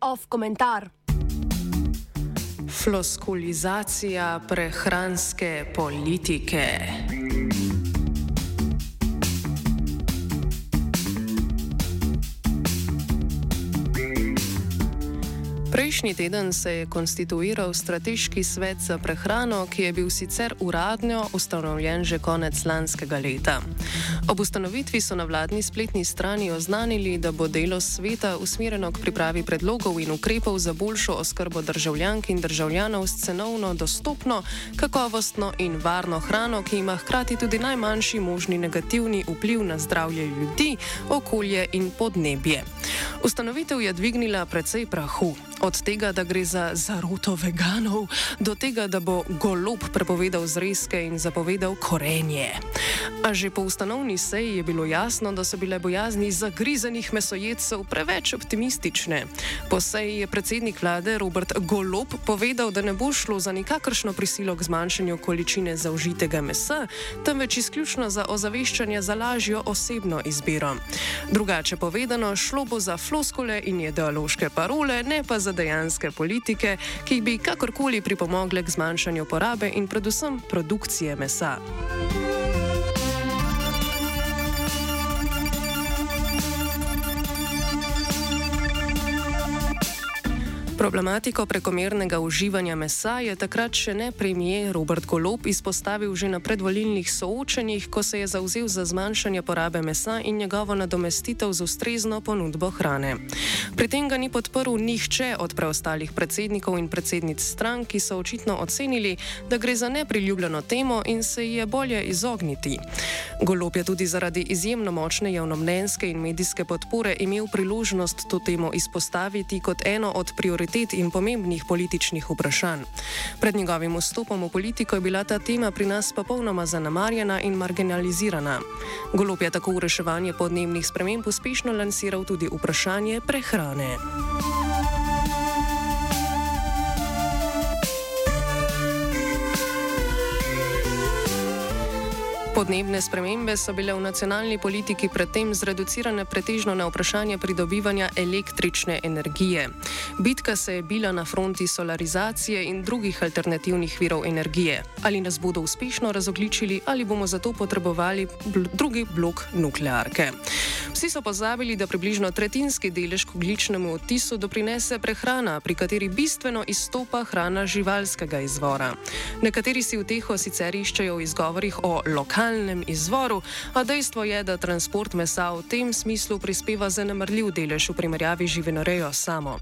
Off komentar. Floskulizacija prehranske politike. Prejšnji teden se je konstituiral strateški svet za prehrano, ki je bil sicer uradno ustanovljen že konec lanskega leta. Ob ustanovitvi so na vladni spletni strani oznanili, da bo delo sveta usmerjeno k pripravi predlogov in ukrepov za boljšo oskrbo državljank in državljanov s cenovno dostopno, kakovostno in varno hrano, ki ima hkrati tudi najmanjši možni negativni vpliv na zdravje ljudi, okolje in podnebje. Ustanovitev je dvignila precej prahu. Od tega, da gre za zaroto veganov, do tega, da bo golob prepovedal zrezke in zapovedal korenje. A že po ustanovni seji je bilo jasno, da so bile bojazni zagrizenih mesojedcev preveč optimistične. Po seji je predsednik vlade Robert Golob povedal, da ne bo šlo za nikakršno prisilo k zmanjšanju količine zaužitega mesa, temveč izključno za ozaveščanje za lažjo osebno izbiro. Drugače povedano, šlo bo za floskole in ideološke parole, ne pa za dejanske politike, ki bi kakorkoli pripomogle k zmanjšanju porabe in predvsem produkcije mesa. Problematiko prekomernega uživanja mesa je takrat še ne premijer Robert Golob izpostavil že na predvolilnih soočenjih, ko se je zauzel za zmanjšanje porabe mesa in njegovo nadomestitev z ustrezno ponudbo hrane. Pri tem ga ni podprl nihče od preostalih predsednikov in predsednic strank, ki so očitno ocenili, da gre za nepriljubljeno temo in se ji je bolje izogniti. Golob je tudi zaradi izjemno močne javnomnenjske in medijske podpore imel priložnost to temo izpostaviti kot eno od prioritet in pomembnih političnih vprašanj. Pred njegovim vstopom v politiko je bila ta tema pri nas popolnoma zanemarjena in marginalizirana. Golop je tako v reševanje podnebnih sprememb uspešno lansiral tudi vprašanje prehrane. Podnebne spremembe so bile v nacionalni politiki predtem zreducirane pretežno na vprašanje pridobivanja električne energije. Bitka se je bila na fronti solarizacije in drugih alternativnih virov energije. Ali nas bodo uspešno razogličili, ali bomo zato potrebovali bl drugi blok nuklearke. Vsi so pozabili, da približno tretjinski delež k ogličnemu odtisu doprinese prehrana, pri kateri bistveno izstopa hrana živalskega izvora. Nekateri si v teho sicer iščejo izgovorih o lokalnem izvoru, a dejstvo je, da transport mesa v tem smislu prispeva zanemrljiv delež v primerjavi živinorejo samo.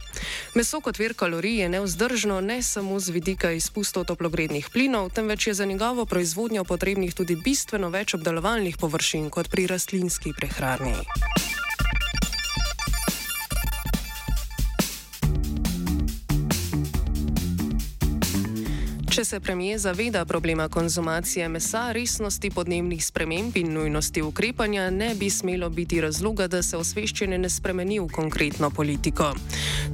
Meso kot vir kalorij je neuzdržno ne samo z vidika izpustov toplogrednih plinov, temveč je za njegovo proizvodnjo potrebnih tudi bistveno več obdelovalnih površin kot pri rastlinski prehrani. Thank you. Če se premije zaveda problema konzumacije mesa, resnosti podnebnih sprememb in nujnosti ukrepanja, ne bi smelo biti razloga, da se osveščanje ne spremeni v konkretno politiko.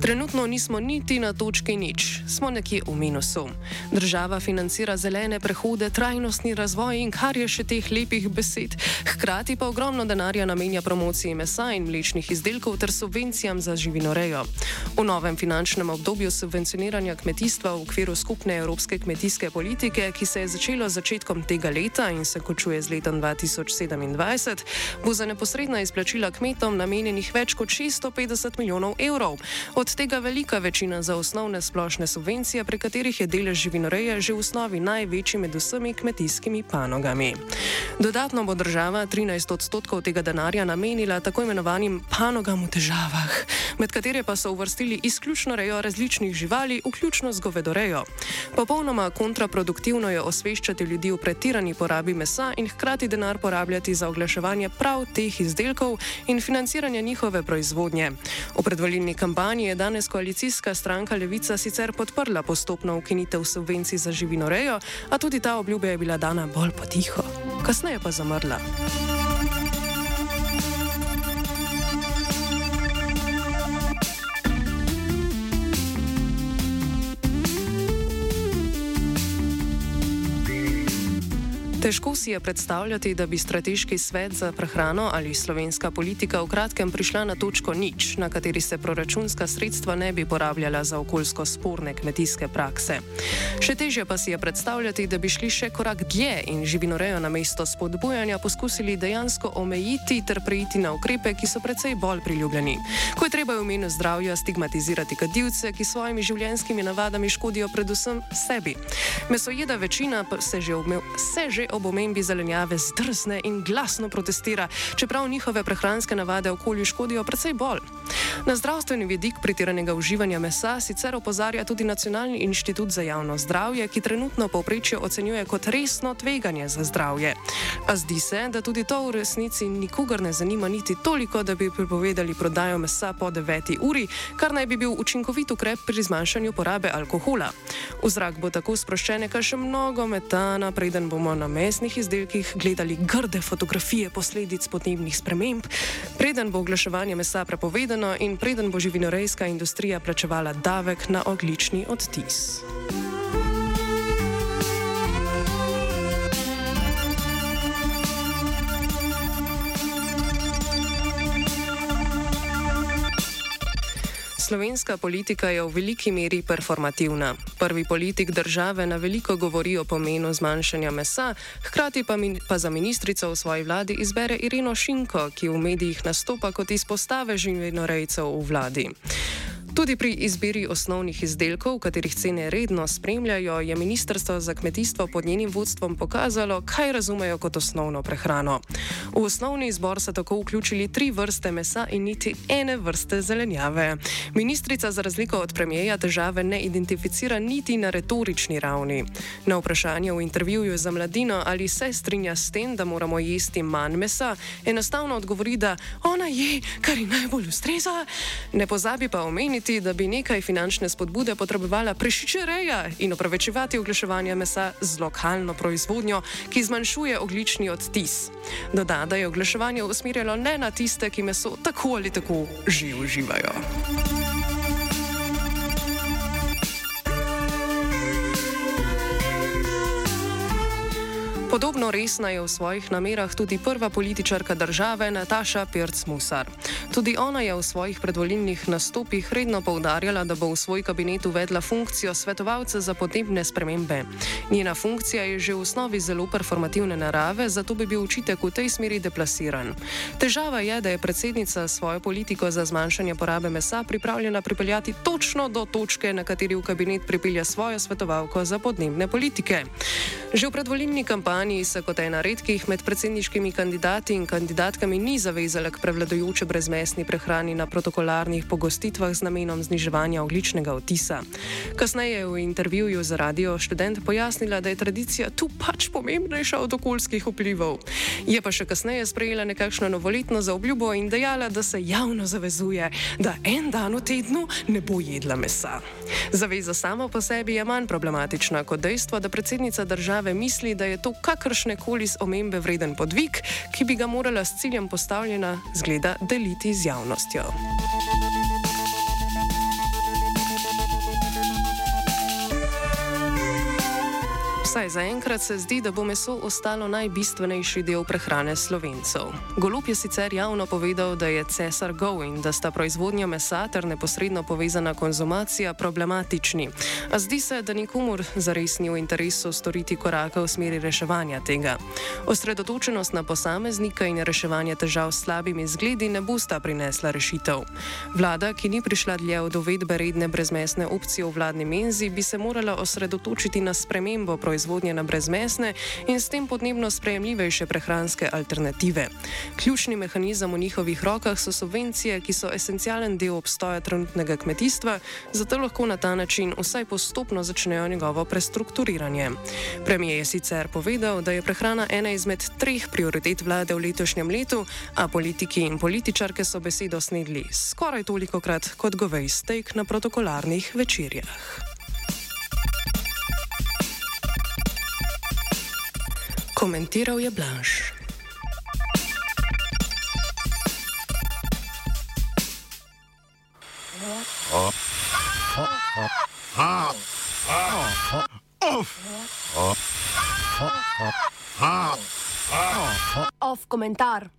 Trenutno nismo niti na točki nič, smo nekje v minusu. Država financira zelene prehode, trajnostni razvoj in kar je še teh lepih besed, hkrati pa ogromno denarja namenja promociji mesa in mlečnih izdelkov ter subvencijam za živinorejo. V novem finančnem obdobju subvencioniranja kmetijstva v okviru skupne evropske kmetijske politike, ki se je začelo začetkom tega leta in se končuje z letom 2027, bo za neposredna izplačila kmetom namenjenih več kot 650 milijonov evrov. Od tega velika večina za osnovne splošne subvencije, pri katerih je delež živinoreje že v osnovi največji med vsemi kmetijskimi panogami. Dodatno bo država 13 odstotkov tega denarja namenila tako imenovanim panogam v težavah, med katere pa so uvrstili izključno rejo različnih živali, vključno z govedorejo. Popolnoma Popolnoma kontraproduktivno je osveščati ljudi o pretirani porabi mesa in hkrati denar porabljati za oglaševanje prav teh izdelkov in financiranje njihove proizvodnje. V predvolilni kampanji je danes koalicijska stranka Levica sicer podprla postopno ukinitev subvencij za živinorejo, a tudi ta obljuba je bila dana bolj potiho, kasneje pa zamrla. Težko si je predstavljati, da bi strateški svet za prehrano ali slovenska politika v kratkem prišla na točko nič, na kateri se proračunska sredstva ne bi porabljala za okoljsko sporne kmetijske prakse. Še težje pa si je predstavljati, da bi šli še korak dlje in živinorejo na mesto spodbujanja poskusili dejansko omejiti ter preiti na ukrepe, ki so precej bolj priljubljeni. Ko je treba v imenu zdravja stigmatizirati kadilce, ki svojimi življenjskimi navadami škodijo predvsem sebi. Mesojeda večina se že, obme, se že ob omembi zelenjave zdrsne in glasno protestira, čeprav njihove prehranske navade okolju škodijo precej bolj. Na zdravstveni vidik pretiranega uživanja mesa sicer opozarja tudi Nacionalni inštitut za javno zdravje, ki trenutno povprečje ocenjuje kot resno tveganje za zdravje. A zdi se, da tudi to v resnici nikogar ne zanima niti toliko, da bi prepovedali prodajo mesa po 9. uri, kar naj bi bil učinkovit ukrep pri zmanjšanju porabe alkohola. V zrak bo tako sproščene, kar še mnogo metana, preden bomo na mesnih izdelkih gledali grde fotografije posledic podnebnih sprememb, preden bo oglaševanje mesa prepovedano in preden bo živinorejska industrija plačevala davek na oglični odtis. Slovenska politika je v veliki meri performativna. Prvi politik države na veliko govori o pomenu zmanjšanja mesa, hkrati pa, min, pa za ministrico v svoji vladi izbere Irino Šinko, ki v medijih nastopa kot izpostave živinorejcev v vladi. Tudi pri izbiri osnovnih izdelkov, katerih cene redno spremljajo, je Ministrstvo za kmetijstvo pod njenim vodstvom pokazalo, kaj razumejo kot osnovno prehrano. V osnovni izbor so tako vključili tri vrste mesa in niti ene vrste zelenjave. Ministrica za razliko od premijeja težave ne identificira niti na retorični ravni. Na vprašanje v intervjuju za mladino, ali se strinja s tem, da moramo jesti manj mesa, enostavno odgovori, da ona je, kar ji najbolj ustreza, ne pozabi pa omeniti, misliti, da bi nekaj finančne spodbude potrebovala prešičereja in opravičevati oglaševanje mesa z lokalno proizvodnjo, ki zmanjšuje oglični odtis. Doda, da je oglaševanje usmerjeno ne na tiste, ki meso tako ali tako že uživajo. Podobno resna je v svojih namerah tudi prva političarka države Nataša Pirc-Musar. Tudi ona je v svojih predvolilnih nastopih redno poudarjala, da bo v svoj kabinet uvedla funkcijo svetovalca za podnebne spremembe. Njena funkcija je že v osnovi zelo performativne narave, zato bi bil učitek v tej smeri deplasiran. Težava je, da je predsednica svojo politiko za zmanjšanje porabe mesa pripravljena pripeljati točno do točke, na kateri v kabinet pripelja svojo svetovalko za podnebne politike. Že v predvolilni kampanji kampanji se kot ena redkih med predsedniškimi kandidati in kandidatkami ni zavezala k prevladojoče brezmesni prehrani na protokolarnih pogostitvah z namenom zniževanja ogličnega otisa. Kasneje je v intervjuju za radio študent pojasnila, da je tradicija tu pač pomembnejša od okoljskih vplivov. Je pa še kasneje sprejela nekakšno novoletno zaobljubo in dejala, da se javno zavezuje, da en dan v tednu ne bo jedla mesa. Zaveza sama po sebi je manj problematična kot dejstvo, da predsednica države misli, da je to kar kakršne koli omembe vreden podvig, ki bi ga morala s ciljem postavljena zgleda deliti z javnostjo. Vsaj zaenkrat se zdi, da bo meso ostalo najbistvenejši del prehrane slovencev. Golup je sicer javno povedal, da je cesar go in da sta proizvodnja mesa ter neposredno povezana konzumacija problematični. A zdi se, da nikomur zares ni v interesu storiti koraka v smeri reševanja tega. Osredotočenost na posameznika in reševanje težav s slabimi zgledi ne bosta prinesla rešitev. Vlada, ki ni prišla dlje od uvedbe redne brezmesne opcije v vladni menzi, bi se morala osredotočiti na spremembo proizvodnje proizvodnje na brezmesne in s tem podnebno sprejemljivejše prehranske alternative. Ključni mehanizem v njihovih rokah so subvencije, ki so esencialen del obstoja trenutnega kmetijstva, zato lahko na ta način vsaj postopno začnejo njegovo prestrukturiranje. Premijer je sicer povedal, da je prehrana ena izmed treh prioritet vlade v letošnjem letu, a politiki in političarke so besedo snedli skoraj toliko krat kot govej steak na protokolarnih večerjah. Komentiral je Blanš. Off komentar.